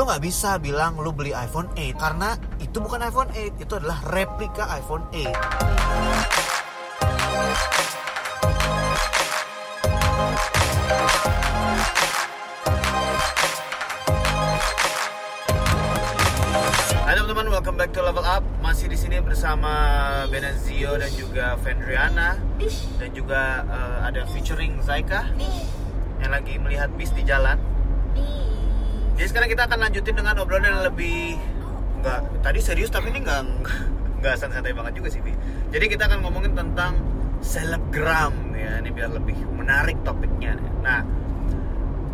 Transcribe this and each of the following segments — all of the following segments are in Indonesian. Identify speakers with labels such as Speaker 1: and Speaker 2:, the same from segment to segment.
Speaker 1: lo nggak bisa bilang lo beli iPhone 8 karena itu bukan iPhone 8 itu adalah replika iPhone 8 Hai teman-teman, welcome back to Level Up. Masih di sini bersama Benazio dan juga Fendriana dan juga eh, ada featuring Zaika yang lagi melihat bis di jalan. Jadi sekarang kita akan lanjutin dengan obrolan yang lebih nggak tadi serius tapi ini nggak nggak santai banget juga sih Bi. Jadi kita akan ngomongin tentang selebgram ya ini biar lebih menarik topiknya. Nah,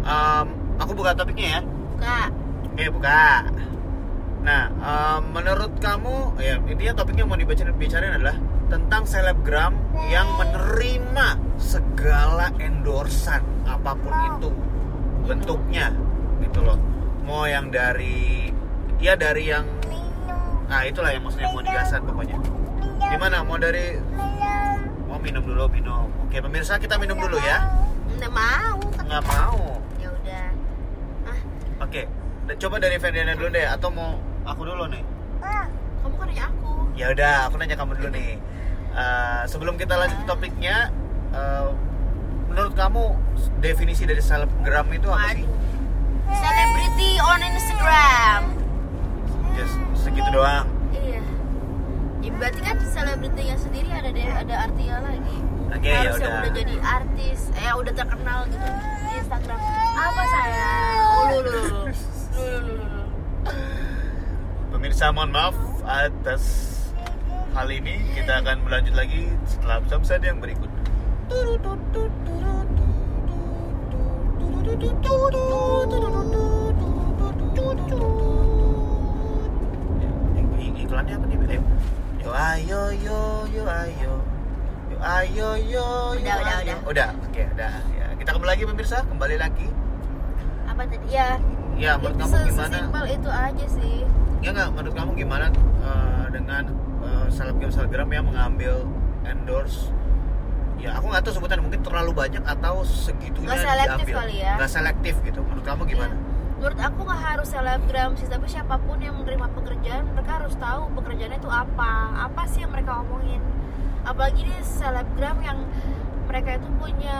Speaker 1: em, aku buka topiknya ya.
Speaker 2: Kak,
Speaker 1: Eh buka. Nah, em, menurut kamu ya intinya topiknya mau dibicarain bicarain adalah tentang selebgram yang menerima segala endorsan apa pun itu bentuknya gitu loh. Mau yang dari ya dari yang nah itulah yang maksudnya mau digasan pokoknya. Gimana? Mau dari mau minum dulu minum. Oke pemirsa kita minum dulu ya.
Speaker 2: nggak mau.
Speaker 1: Nggak mau.
Speaker 2: Ya udah. Ah,
Speaker 1: Oke. Coba dari Ferdinand dulu deh atau mau aku dulu nih?
Speaker 2: kamu kan nanya aku.
Speaker 1: Ya udah, aku nanya kamu dulu nih. Eh, sebelum kita lanjut ke topiknya, eh, menurut kamu definisi dari selebgram itu apa sih?
Speaker 2: Waduh. Celebrity on Instagram.
Speaker 1: Just segitu doang.
Speaker 2: Iya. Ya, berarti kan selebritinya sendiri ada deh, ada artinya lagi.
Speaker 1: Oke, ya
Speaker 2: Harus yang
Speaker 1: udah.
Speaker 2: udah jadi artis, eh udah terkenal gitu di Instagram. Apa saya? Oh, lu lu lu. Lu lu lu lu.
Speaker 1: Pemirsa mohon maaf atas hal ini. Kita akan berlanjut lagi setelah pesan yang berikut. Ik- Iklannya apa nih? Ayo. Yo ayo yo yo ayo. Yo ayo yo yo.
Speaker 2: Udah,
Speaker 1: ayo.
Speaker 2: udah.
Speaker 1: Udah, oke, udah. Ya, kita kembali lagi pemirsa, kembali lagi.
Speaker 2: Apa tadi? Ya.
Speaker 1: Ya, menurut kamu gimana?
Speaker 2: Sesimpel itu aja sih.
Speaker 1: Ya nggak, menurut kamu gimana eh, dengan eh, selebgram selebgram yang mengambil endorse? Ya aku nggak tahu sebutan mungkin terlalu banyak atau segitunya
Speaker 2: Nggak selektif
Speaker 1: diambil.
Speaker 2: kali ya.
Speaker 1: Nggak selektif gitu. Menurut kamu gimana?
Speaker 2: Iya. Menurut aku nggak harus selebgram sih, tapi siapa pun yang menerima pekerjaan, mereka harus tahu pekerjaannya itu apa, apa sih yang mereka omongin. Apalagi di selebgram yang mereka itu punya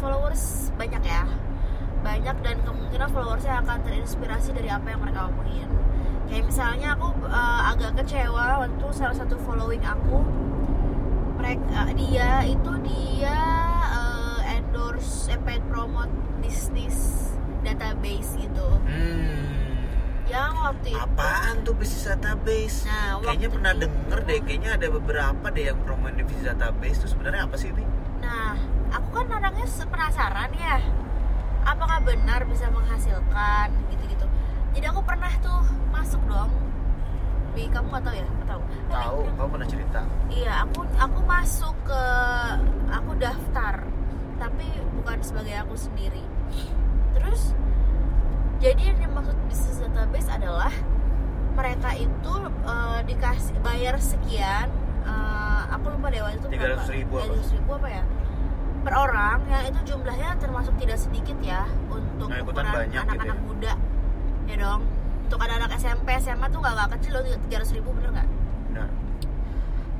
Speaker 2: followers banyak ya, banyak dan kemungkinan followersnya akan terinspirasi dari apa yang mereka omongin. Kayak misalnya aku eh, agak kecewa waktu salah satu following aku, mereka dia itu dia eh, endorse, eh, promote bisnis database gitu
Speaker 1: Hmm.
Speaker 2: yang waktu itu
Speaker 1: Apaan tuh bisnis database?
Speaker 2: Nah,
Speaker 1: kayaknya pernah
Speaker 2: itu-
Speaker 1: denger deh. Kayaknya ada beberapa deh yang promoin di bisnis database. Itu sebenarnya apa sih ini?
Speaker 2: nah aku kan orangnya penasaran ya apakah benar bisa menghasilkan gitu-gitu jadi aku pernah tuh masuk dong Bi, kamu nggak tahu ya nggak tahu
Speaker 1: Tahu? Kamu pernah cerita?
Speaker 2: iya aku aku masuk ke aku daftar tapi bukan sebagai aku sendiri terus jadi yang dimaksud bisnis database adalah mereka itu eh, dikasih bayar sekian eh, aku lupa deh waktu itu berapa
Speaker 1: 300.000 apa?
Speaker 2: 300.000 ribu apa ya per orang yang itu jumlahnya termasuk tidak sedikit ya untuk
Speaker 1: Nah,
Speaker 2: ukuran
Speaker 1: banyak gitu
Speaker 2: anak-anak
Speaker 1: ya.
Speaker 2: muda ya dong untuk anak-anak SMP SMA tuh gak, gak kecil loh 300.000 ribu bener nggak?
Speaker 1: Nah,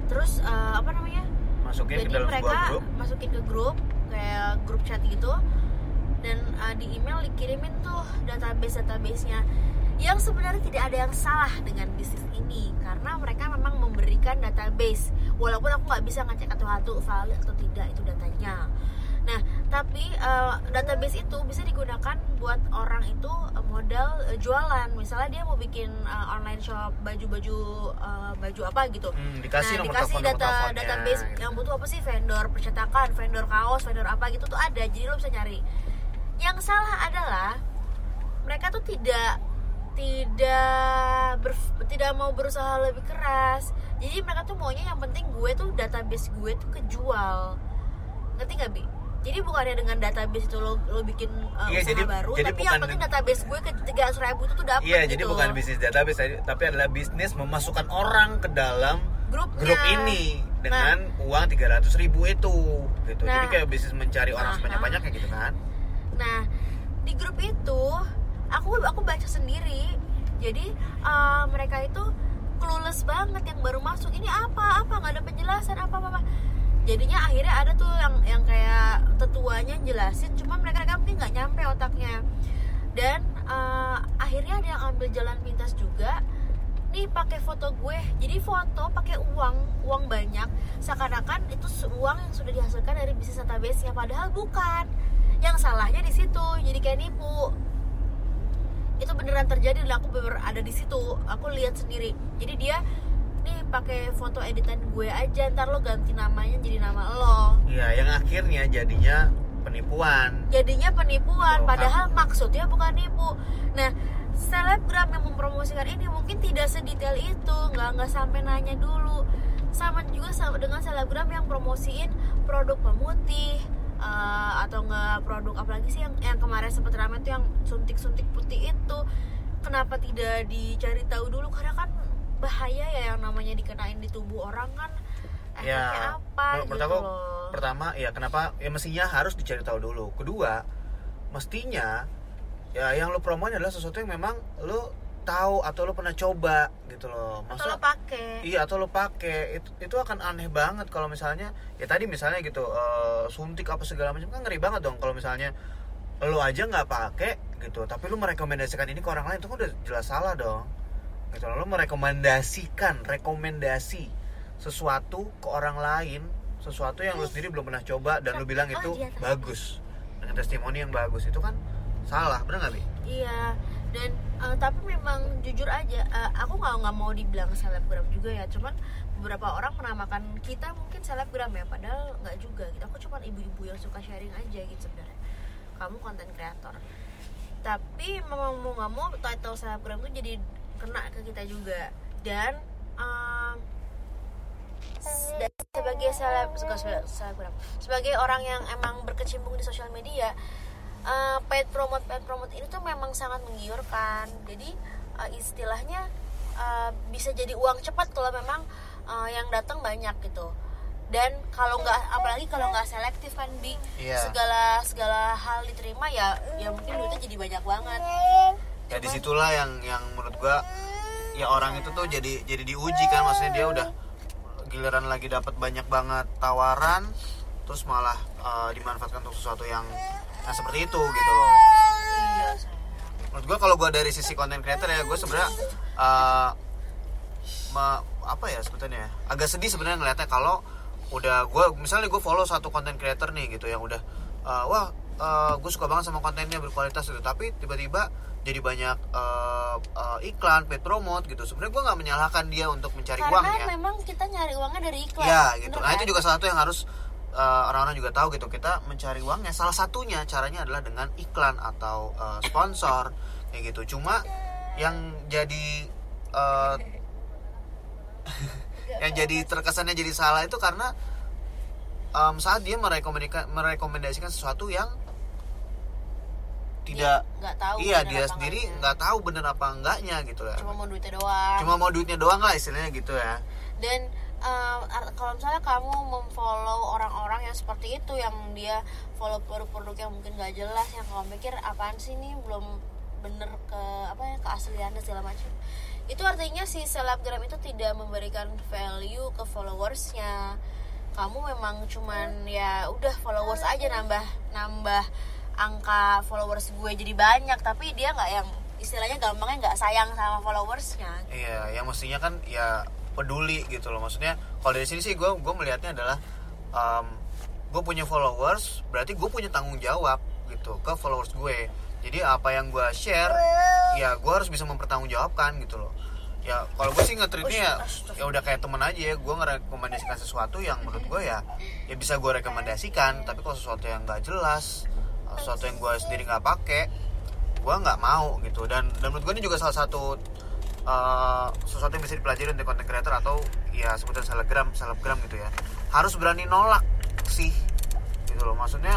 Speaker 2: terus eh, apa namanya?
Speaker 1: Masukin ke
Speaker 2: jadi
Speaker 1: dalam
Speaker 2: mereka
Speaker 1: grup.
Speaker 2: masukin ke grup kayak grup chat gitu. Dan uh, di email dikirimin tuh database databasenya yang sebenarnya tidak ada yang salah dengan bisnis ini. Karena mereka memang memberikan database. Walaupun aku nggak bisa ngecek atau satu valid atau tidak itu datanya nah tapi uh, database itu bisa digunakan buat orang itu uh, modal uh, jualan misalnya dia mau bikin uh, online shop baju-baju uh, baju apa gitu
Speaker 1: Hmm, dikasih
Speaker 2: nah, dikasih data database
Speaker 1: gitu.
Speaker 2: yang butuh apa sih vendor percetakan, vendor kaos, vendor apa gitu tuh ada. Jadi lo bisa nyari. Yang salah adalah mereka tuh tidak tidak ber- tidak mau berusaha lebih keras. Jadi mereka tuh maunya yang penting gue tuh database gue tuh kejual. Ngerti gak bi? Jadi bukannya dengan database itu lo, lo bikin uh,
Speaker 1: Iya,
Speaker 2: usaha
Speaker 1: jadi-
Speaker 2: baru,
Speaker 1: jadi
Speaker 2: tapi yang penting database gue ke tiga ribu itu tuh dapet
Speaker 1: Iya,
Speaker 2: gitu.
Speaker 1: jadi bukan bisnis database tapi adalah bisnis memasukkan orang ke dalam
Speaker 2: Grupnya.
Speaker 1: grup ini dengan uang 300 ribu itu gitu. Jadi
Speaker 2: Nah.
Speaker 1: kayak bisnis mencari orang
Speaker 2: Aha.
Speaker 1: sebanyak-banyaknya gitu kan.
Speaker 2: Nah, di grup itu aku aku baca sendiri jadi uh, mereka itu clueless banget yang baru masuk ini apa apa nggak ada penjelasan apa apa, jadinya akhirnya ada tuh yang yang kayak tetuanya jelasin cuma mereka mereka mungkin nggak nyampe otaknya. Dan uh, akhirnya ada yang ambil jalan pintas juga. Nih pakai foto gue. Jadi foto pakai uang uang banyak. Seakan-akan itu uang yang sudah dihasilkan dari bisnis database ya padahal bukan. Yang salahnya di situ jadi kayak nipu. Itu beneran terjadi dan aku bener ada di situ. Aku lihat sendiri. Jadi dia nih pakai foto editan gue aja ntar lo ganti namanya jadi nama lo.
Speaker 1: Iya yang akhirnya jadinya penipuan.
Speaker 2: Jadinya penipuan oh, padahal kan. maksudnya bukan nipu. Nah selebgram yang mempromosikan ini mungkin tidak sedetail itu nggak nggak sampai nanya dulu. Sama juga sama dengan selebgram yang promosiin produk pemutih uh, atau nggak produk apalagi sih yang yang kemarin sempat ramai tuh yang suntik-suntik putih itu. Kenapa tidak dicari tahu dulu? Karena kan bahaya ya yang namanya dikenain di tubuh orang kan.
Speaker 1: Ya, apa gitu pertama, loh. pertama ya kenapa ya mestinya harus dicari tahu dulu. Kedua mestinya ya yang lo promonya adalah sesuatu yang memang lo tahu atau lo pernah coba gitu loh.
Speaker 2: Masa, atau lo pakai
Speaker 1: iya atau lo pakai itu itu akan aneh banget kalau misalnya ya tadi misalnya gitu uh, suntik apa segala macam kan ngeri banget dong kalau misalnya lo aja nggak pakai gitu. Tapi lo merekomendasikan ini ke orang lain itu kan udah jelas salah dong gitu lo merekomendasikan rekomendasi sesuatu ke orang lain sesuatu yang lo sendiri belum pernah coba dan lo bilang oh, itu iya, bagus. Dengan testimoni yang bagus. Itu kan salah benar nggak bi?
Speaker 2: Iya. Dan uh, tapi memang jujur aja uh, aku nggak nggak mau dibilang selebgram juga ya. Cuman beberapa orang menamakan kita mungkin selebgram ya. Padahal nggak juga gitu. Aku cuma ibu-ibu yang suka sharing aja gitu sebenarnya. Kamu konten kreator. Tapi memang mau nggak mau title selebgram tuh jadi kena ke kita juga. Dan uh, sebagai seleb selebgram sebagai orang yang emang berkecimpung di sosial media uh, paid promote paid promote ini tuh memang sangat menggiurkan. Jadi uh, istilahnya uh, bisa jadi uang cepat kalau memang uh, yang datang banyak gitu. Dan kalau nggak apalagi kalau nggak selektif kan bi. Yeah. segala segala hal diterima ya ya mungkin duitnya jadi banyak banget
Speaker 1: ya di situlah yang yang menurut gua ya orang itu tuh jadi jadi diuji kan. Maksudnya dia udah giliran lagi dapat banyak banget tawaran terus malah uh, dimanfaatkan untuk sesuatu yang nah seperti itu gitu loh. Menurut gue kalau gue dari sisi konten creator ya gue sebenarnya uh, apa ya sebetulnya agak sedih sebenarnya ngeliatnya kalau udah gue misalnya gue follow satu konten creator nih gitu yang udah uh, wah uh, gue suka banget sama kontennya berkualitas gitu. Tapi tiba-tiba jadi banyak uh, uh, iklan, paid promote gitu. Sebenarnya gue nggak menyalahkan dia untuk mencari
Speaker 2: Karena
Speaker 1: uang ya.
Speaker 2: Karena memang kita nyari uangnya dari iklan.
Speaker 1: Ya gitu. Nah itu kan? juga salah satu yang harus orang eh, orang-orang juga tahu gitu kita mencari uangnya salah satunya caranya adalah dengan iklan atau uh, sponsor kayak gitu cuma yang jadi uh, yang jadi terkesannya jadi salah itu karena um, saat dia merekomendasikan merekomendasikan sesuatu yang tidak
Speaker 2: nggak tahu
Speaker 1: iya dia sendiri nggak tahu bener apa enggaknya gitu
Speaker 2: ya. Cuma mau duitnya doang.
Speaker 1: Cuma mau duitnya doang lah istilahnya gitu ya.
Speaker 2: Dan uh, kalau misalnya kamu memfollow orang-orang yang seperti itu yang dia follow produk-produk yang mungkin gak jelas yang kamu mikir apaan sih ini belum bener ke apa ya keasliannya segala macam. Itu artinya si selebgram itu tidak memberikan value ke followersnya. Kamu memang cuman ya udah followers aja nambah nambah angka followers gue jadi banyak tapi dia nggak yang istilahnya gampangnya nggak sayang sama followersnya.
Speaker 1: Iya yang mestinya kan ya peduli gitu loh. Maksudnya kalau dari sini sih gue gue melihatnya adalah um, gue punya followers berarti gue punya tanggung jawab gitu ke followers gue. Jadi apa yang gue share ya gue harus bisa mempertanggungjawabkan gitu loh. Ya kalau gue sih ngetritnya ya ya udah kayak temen aja ya gue ngerekomendasikan sesuatu yang menurut gue ya ya bisa gue rekomendasikan. Tapi kalau sesuatu yang nggak jelas sesuatu yang gue sendiri nggak pakai gue nggak mau gitu. Dan dan menurut gue ini juga salah satu uh, sesuatu yang bisa dipelajari untuk content creator atau ya sebutan selebgram selebgram gitu ya. Harus berani nolak sih gitu loh. Maksudnya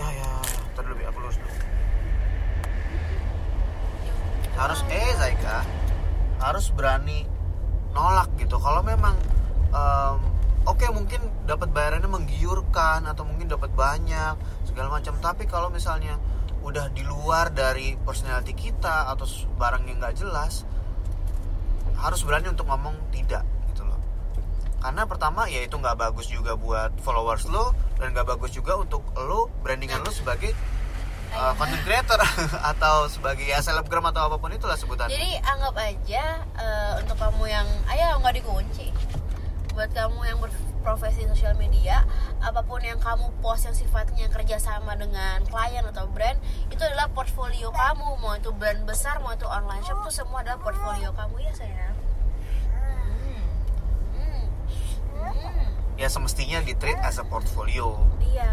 Speaker 1: ya ya, ya. dulu aku lulus dulu. Harus eh Zaika harus berani nolak gitu. Kalau memang um, oke okay, mungkin dapat bayarannya menggiurkan atau mungkin dapat banyak segala macam. Tapi kalau misalnya udah di luar dari personality kita atau barang yang nggak jelas harus berani untuk ngomong tidak gitu loh. Karena pertama ya itu nggak bagus juga buat followers lo dan nggak bagus juga untuk lo brandingan lo sebagai uh, content creator atau sebagai ya selebgram atau apa pun itulah sebutannya.
Speaker 2: Jadi anggap aja eh, untuk kamu yang ayo nggak dikunci. Buat kamu yang berprofesi sosial media, apa pun yang kamu post yang sifatnya kerjasama dengan klien atau brand, itu adalah portfolio kamu. Mau itu brand besar, mau itu online shop, itu semua adalah portfolio kamu ya sayang. Hmm. Hmm. Hmm.
Speaker 1: ya semestinya di treat as a portfolio
Speaker 2: Iya.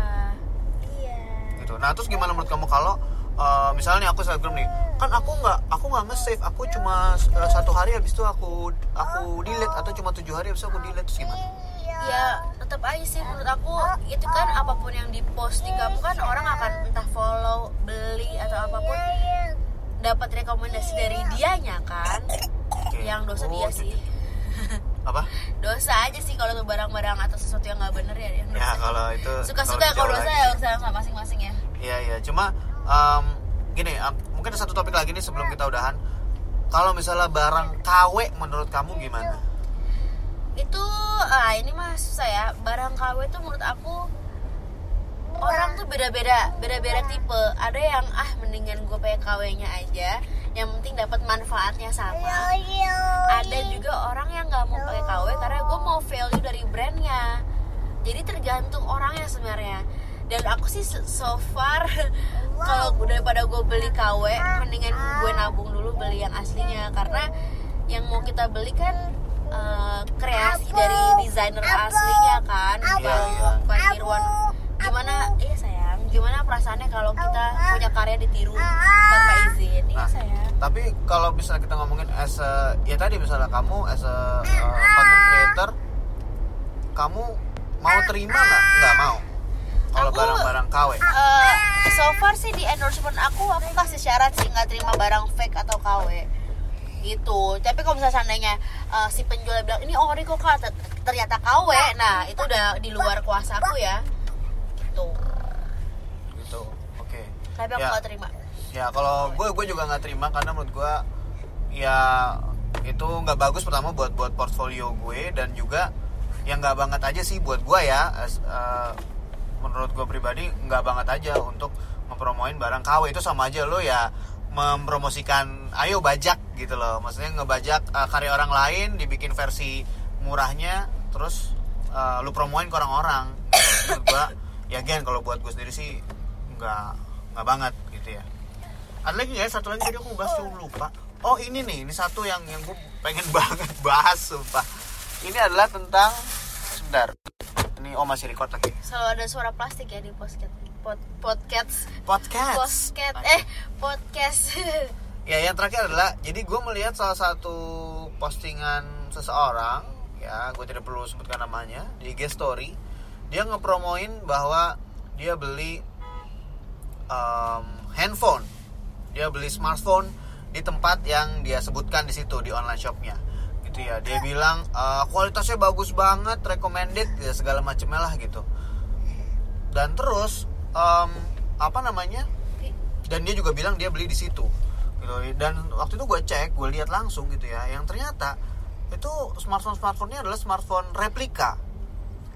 Speaker 2: Iya.
Speaker 1: gitu nah terus gimana menurut kamu kalau uh, misalnya aku selebgram nih kan aku nggak aku nggak nge-save. Aku cuma uh, satu hari habis itu aku aku delete atau cuma tujuh hari habis itu aku delete terus gimana?
Speaker 2: Ya tetap aja sih menurut aku. Itu kan apa pun yang dipost di kamu kan orang akan entah follow beli atau apa pun dapat rekomendasi dari dianya kan?
Speaker 1: Oke.
Speaker 2: yang dosa
Speaker 1: Oh,
Speaker 2: dia sih.
Speaker 1: apa?
Speaker 2: Dosa aja sih kalau tuh barang-barang atau sesuatu yang nggak bener ya yang
Speaker 1: ya
Speaker 2: dosa
Speaker 1: kalau itu
Speaker 2: suka-suka
Speaker 1: kalau
Speaker 2: dosa
Speaker 1: lagi.
Speaker 2: ya urusan masing-masing ya.
Speaker 1: Iya iya, cuma um, gini, mungkin ada satu topik lagi nih sebelum kita udahan. Kalau misalnya barang KW menurut kamu gimana?
Speaker 2: itu ah ini mah susah ya. Barang KW itu menurut aku orang tuh beda-beda beda-beda tipe. Ada yang ah mendingan gue pakai KW-nya aja. Yang penting dapat manfaatnya sama. Ada juga orang yang nggak mau pakai KW karena gue mau value dari brandnya. Jadi tergantung orangnya sebenarnya dan aku sih so- far kalau daripada gue beli KW mendingan gue nabung dulu beli yang aslinya. Karena yang mau kita beli kan eh, kreasi dari desainer aslinya kan.
Speaker 1: Iya,
Speaker 2: Bang
Speaker 1: iya.
Speaker 2: Pak Irwan. Gimana iya sayang. Gimana perasaannya kalau kita punya karya ditiru? Tanpa izin. Iya
Speaker 1: Nah.
Speaker 2: sayang.
Speaker 1: Tapi kalau misalnya kita ngomongin as a, ya tadi misalnya kamu as a uh, content creator, kamu mau terima nggak? Nggak mau. Kalau barang-barang KW.
Speaker 2: Eh, so far sih di endorsement aku aku kasih syarat sih nggak terima barang fake atau KW gitu tapi kalau misalnya seandainya eh, si penjual bilang ini ori kok kak ternyata KW nah itu udah di luar kuasa aku ya gitu
Speaker 1: Gitu. Oke.
Speaker 2: tapi aku
Speaker 1: Ya.
Speaker 2: nggak terima
Speaker 1: ya kalau gue gue juga nggak terima karena menurut gue ya itu nggak bagus pertama buat buat portfolio gue dan juga yang nggak banget aja sih buat gue ya as- eh, menurut gue pribadi nggak banget aja untuk mempromoin barang KW itu sama aja lo ya mempromosikan ayo bajak gitu loh. Maksudnya ngebajak eh, karya orang lain dibikin versi murahnya terus eh, lu promoin ke orang-orang. Menurut ya gen kalau buat gue sendiri sih nggak nggak banget gitu ya. Ada lagi ya? Satu lagi tadi aku bahas tuh lupa. Oh ini nih ini satu yang yang gue pengen banget bahas sumpah. Ini adalah tentang sebentar ini oh masih record lagi
Speaker 2: selalu ada suara plastik ya di podcast pod, podcast.
Speaker 1: Podcast.
Speaker 2: Podcast. Eh podcast.
Speaker 1: Ya yang terakhir adalah jadi gue melihat salah satu postingan seseorang ya gue tidak perlu sebutkan namanya di IG story dia ngepromoin bahwa dia beli um, handphone. Dia beli smartphone di tempat yang dia sebutkan di situ di online shopnya gitu ya dia bilang "Eh, kualitasnya bagus banget recommended ya segala macamnya lah gitu. Dan terus um, apa namanya? Dan dia juga bilang dia beli di situ gitu. Dan waktu itu gue cek gue lihat langsung gitu ya yang ternyata itu smartphone smartphone-nya adalah smartphone replika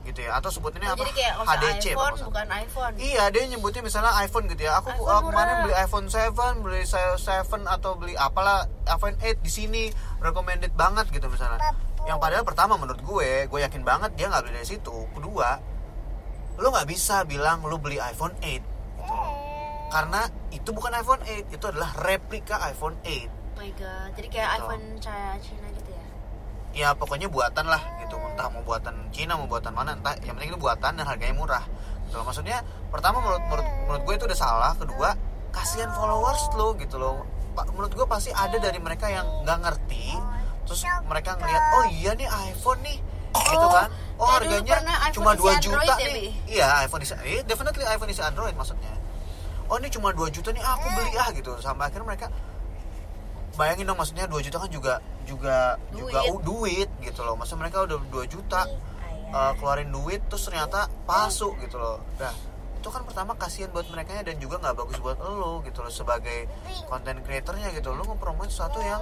Speaker 1: gitu ya atau sebutnya
Speaker 2: Oh,
Speaker 1: apa
Speaker 2: jadi kayak
Speaker 1: HDC
Speaker 2: iPhone
Speaker 1: salah.
Speaker 2: bukan iPhone
Speaker 1: Iya, dia nyebutnya misalnya iPhone gitu ya. Aku uh, kemarin beli iPhone 7, beli 7 atau beli apalah iPhone 8 di sini recommended banget gitu misalnya. Yang padahal pertama menurut gue, gue yakin banget dia nggak beli dari situ. Kedua, lu nggak bisa bilang lu beli iPhone 8 gitu. Karena itu bukan iPhone 8, itu adalah replika iPhone 8.
Speaker 2: Oh my god jadi kayak
Speaker 1: Gitu.
Speaker 2: iPhone Cina gitu ya
Speaker 1: ya pokoknya buatan lah gitu. Entah mau buatan Cina mau buatan mana entah. Yang penting itu buatan dan harganya murah gitu loh. maksudnya pertama menurut, menurut menurut gue itu udah salah. Kedua kasihan followers lo gitu loh. Menurut gue pasti ada dari mereka yang nggak ngerti. Terus mereka ngeliat oh iya nih iPhone nih. Gitu
Speaker 2: Oh,
Speaker 1: kan oh
Speaker 2: dulu
Speaker 1: harganya cuma
Speaker 2: isi
Speaker 1: 2
Speaker 2: Android
Speaker 1: juta
Speaker 2: ya,
Speaker 1: nih. Iya iPhone isi eh, definitely iPhone isi Android maksudnya. Oh ini cuma 2 juta nih aku beli ah gitu. Sampai akhirnya mereka bayangin dong maksudnya 2 juta kan juga juga juga
Speaker 2: Duit.
Speaker 1: uh, duit gitu loh. Maksudnya mereka udah 2 juta uh, keluarin duit terus ternyata palsu gitu loh. Nah itu kan pertama kasihan buat mereka dan juga nggak bagus buat lo gitu loh sebagai konten creatornya gitu lo ngepromote sesuatu yang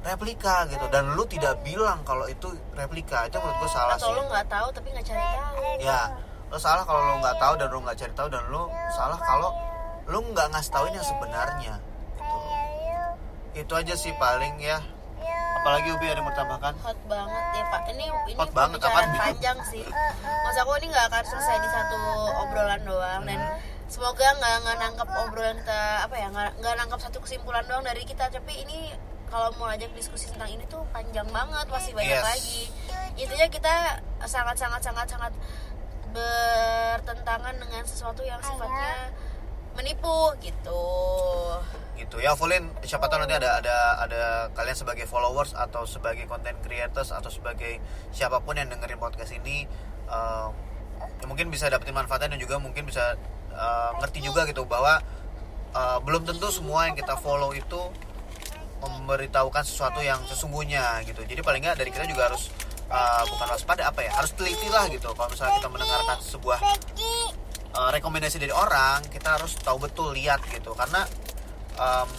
Speaker 1: replika gitu. Dan lu tidak bilang kalau itu replika. Itu menurut gue salah
Speaker 2: atau
Speaker 1: sih.
Speaker 2: lu nggak tahu tapi nggak cari tahu.
Speaker 1: Ya lo salah kalau lo nggak tahu dan lo nggak cari tahu dan lo salah kalau lo nggak ngasih tauin yang sebenarnya. Itu aja sih paling ya. Apalagi Ubi ada yang bertambahkan
Speaker 2: hot banget ya pak. Ini ini
Speaker 1: Hot banget,
Speaker 2: pembicaraan
Speaker 1: apaan?
Speaker 2: panjang sih. Mas aku ini nggak akan selesai di satu obrolan doang dan
Speaker 1: Hmm.
Speaker 2: semoga nggak nggak nangkep obrolan kita apa ya nggak nangkep satu kesimpulan doang dari kita. Tapi ini kalau mau ajak diskusi tentang ini tuh panjang banget masih banyak
Speaker 1: Yes.
Speaker 2: lagi. Intinya kita sangat sangat sangat sangat bertentangan dengan sesuatu yang sifatnya menipu gitu.
Speaker 1: Gitu. Ya Volin siapa tahu nanti ada ada ada kalian sebagai followers atau sebagai content creators atau sebagai siapa pun yang dengerin podcast ini ya mungkin bisa dapetin manfaatnya dan juga mungkin bisa eh, ngerti juga gitu bahwa eh, belum tentu semua yang kita follow itu memberitahukan sesuatu yang sesungguhnya gitu. Jadi paling nggak dari kita juga harus eh, bukan waspada apa ya harus teliti lah gitu. Kalau misalnya kita mendengarkan sebuah uh, rekomendasi dari orang kita harus tahu betul lihat gitu. Karena um,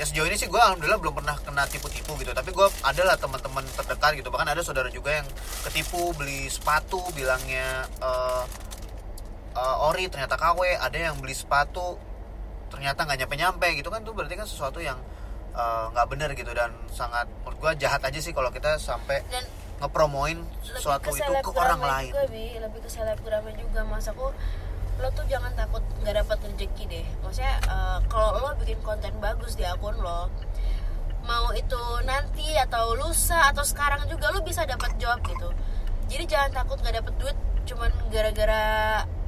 Speaker 1: ya sejauh ini sih gue alhamdulillah belum pernah kena tipu-tipu gitu. Tapi gue adalah teman-teman terdekat gitu. Bahkan ada saudara juga yang ketipu beli sepatu bilangnya uh, uh, ori ternyata KW ada yang beli sepatu ternyata nggak nyampe-nyampe gitu kan. Tuh berarti kan sesuatu yang uh, nggak benar gitu. Dan sangat menurut gue jahat aja sih kalau kita sampai
Speaker 2: dan
Speaker 1: ngepromoin sesuatu itu ke orang lain.
Speaker 2: juga bi. Lebih ke selebgramnya juga. Mas aku lo tuh jangan takut nggak dapat rezeki deh. Maksudnya eh, kalau lo bikin konten bagus di akun lo mau itu nanti atau lusa atau sekarang juga lo bisa dapat job gitu. Jadi jangan takut nggak dapat duit cuman gara-gara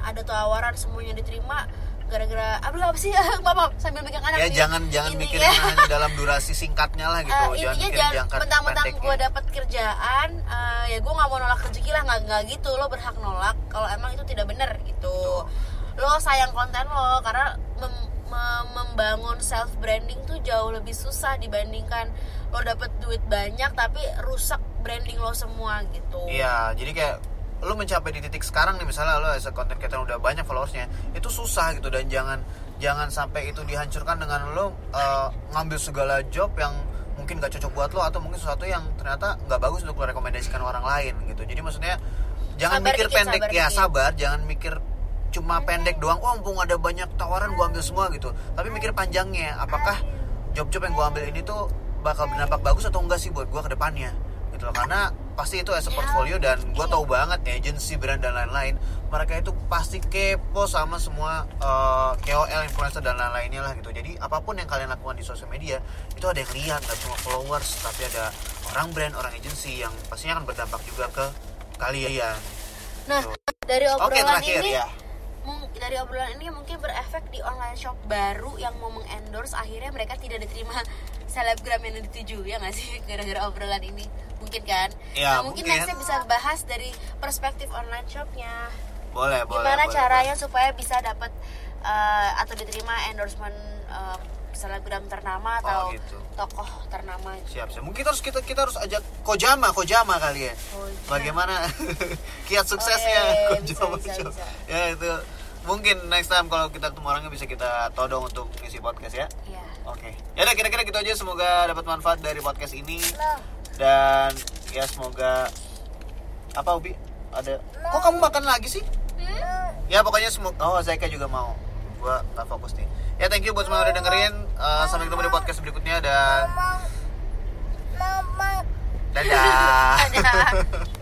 Speaker 2: ada tawaran semuanya diterima gara-gara apa sih? Mama sambil megang anak
Speaker 1: ya
Speaker 2: nih.
Speaker 1: jangan jangan
Speaker 2: Ini
Speaker 1: mikirin
Speaker 2: ya.
Speaker 1: hanya dalam durasi singkatnya lah gitu.
Speaker 2: Eh,
Speaker 1: jangan
Speaker 2: intinya jangan mentang-mentang gue dapat kerjaan eh, ya gue nggak mau nolak rezeki lah nggak nggak gitu. Lo berhak nolak kalau emang itu tidak benar gitu. Lo sayang konten lo karena mem- mem- membangun self branding tuh jauh lebih susah dibandingkan lo dapet duit banyak tapi rusak branding lo semua gitu.
Speaker 1: Iya jadi kayak lu mencapai di titik sekarang nih misalnya lo as a content creator udah banyak followersnya itu susah gitu dan jangan jangan sampai itu dihancurkan dengan lo eh, ngambil segala job yang mungkin gak cocok buat lo atau mungkin sesuatu yang ternyata nggak bagus untuk lo rekomendasikan orang lain gitu. Jadi maksudnya jangan
Speaker 2: Sabar
Speaker 1: mikir
Speaker 2: dikit,
Speaker 1: pendek.
Speaker 2: Sabar
Speaker 1: ya
Speaker 2: dikit.
Speaker 1: sabar jangan mikir cuma pendek doang oh mumpung ada banyak tawaran gua ambil semua gitu. Tapi mikir panjangnya apakah job-job yang gua ambil ini tuh bakal berdampak bagus atau enggak sih buat gua ke depannya? Gitu loh karena pasti itu as a portfolio dan gua tahu banget agency brand dan lain-lain mereka itu pasti kepo sama semua eh, KOL influencer dan lain-lainnya lah gitu. Jadi apa pun yang kalian lakukan di sosial media itu ada yang lihat nggak cuma followers tapi ada orang brand orang agency yang pastinya akan berdampak juga ke kalian.
Speaker 2: Nah
Speaker 1: Gitu.
Speaker 2: dari obrolan
Speaker 1: terakhir
Speaker 2: ini
Speaker 1: ya
Speaker 2: dari obrolan ini mungkin berefek di online shop baru yang mau mengendorse akhirnya mereka tidak diterima selebgram yang dituju ya nggak sih gara-gara obrolan ini mungkin kan
Speaker 1: Ya,
Speaker 2: nah, mungkin,
Speaker 1: mungkin.
Speaker 2: bisa bahas dari perspektif online shopnya
Speaker 1: boleh boleh
Speaker 2: gimana
Speaker 1: boleh,
Speaker 2: caranya supaya bisa dapat eh, atau diterima endorsement eh, selebgram ternama atau
Speaker 1: Oh, gitu.
Speaker 2: tokoh ternama
Speaker 1: siap siap mungkin harus kita kita harus ajak Kojama Kojama kali ya
Speaker 2: Kojama.
Speaker 1: bagaimana kiat suksesnya
Speaker 2: Oh, iya, iya, bisa,
Speaker 1: Kojama
Speaker 2: bisa,
Speaker 1: Show.
Speaker 2: bisa.
Speaker 1: ya itu mungkin next time kalau kita ketemu orangnya bisa kita todong untuk ngisi podcast ya.
Speaker 2: Iya.
Speaker 1: oke. Ya udah kira-kira gitu aja. Semoga dapat manfaat dari podcast ini. Dan ya semoga apa Ubi? Ada? Kok kamu makan lagi sih? Ya pokoknya semoga oh Zaika juga mau. Gua nggak fokus nih. Ya thank you buat semua yang udah dengerin. Eh, sampai ketemu di podcast berikutnya dan dadah.
Speaker 2: Dadah.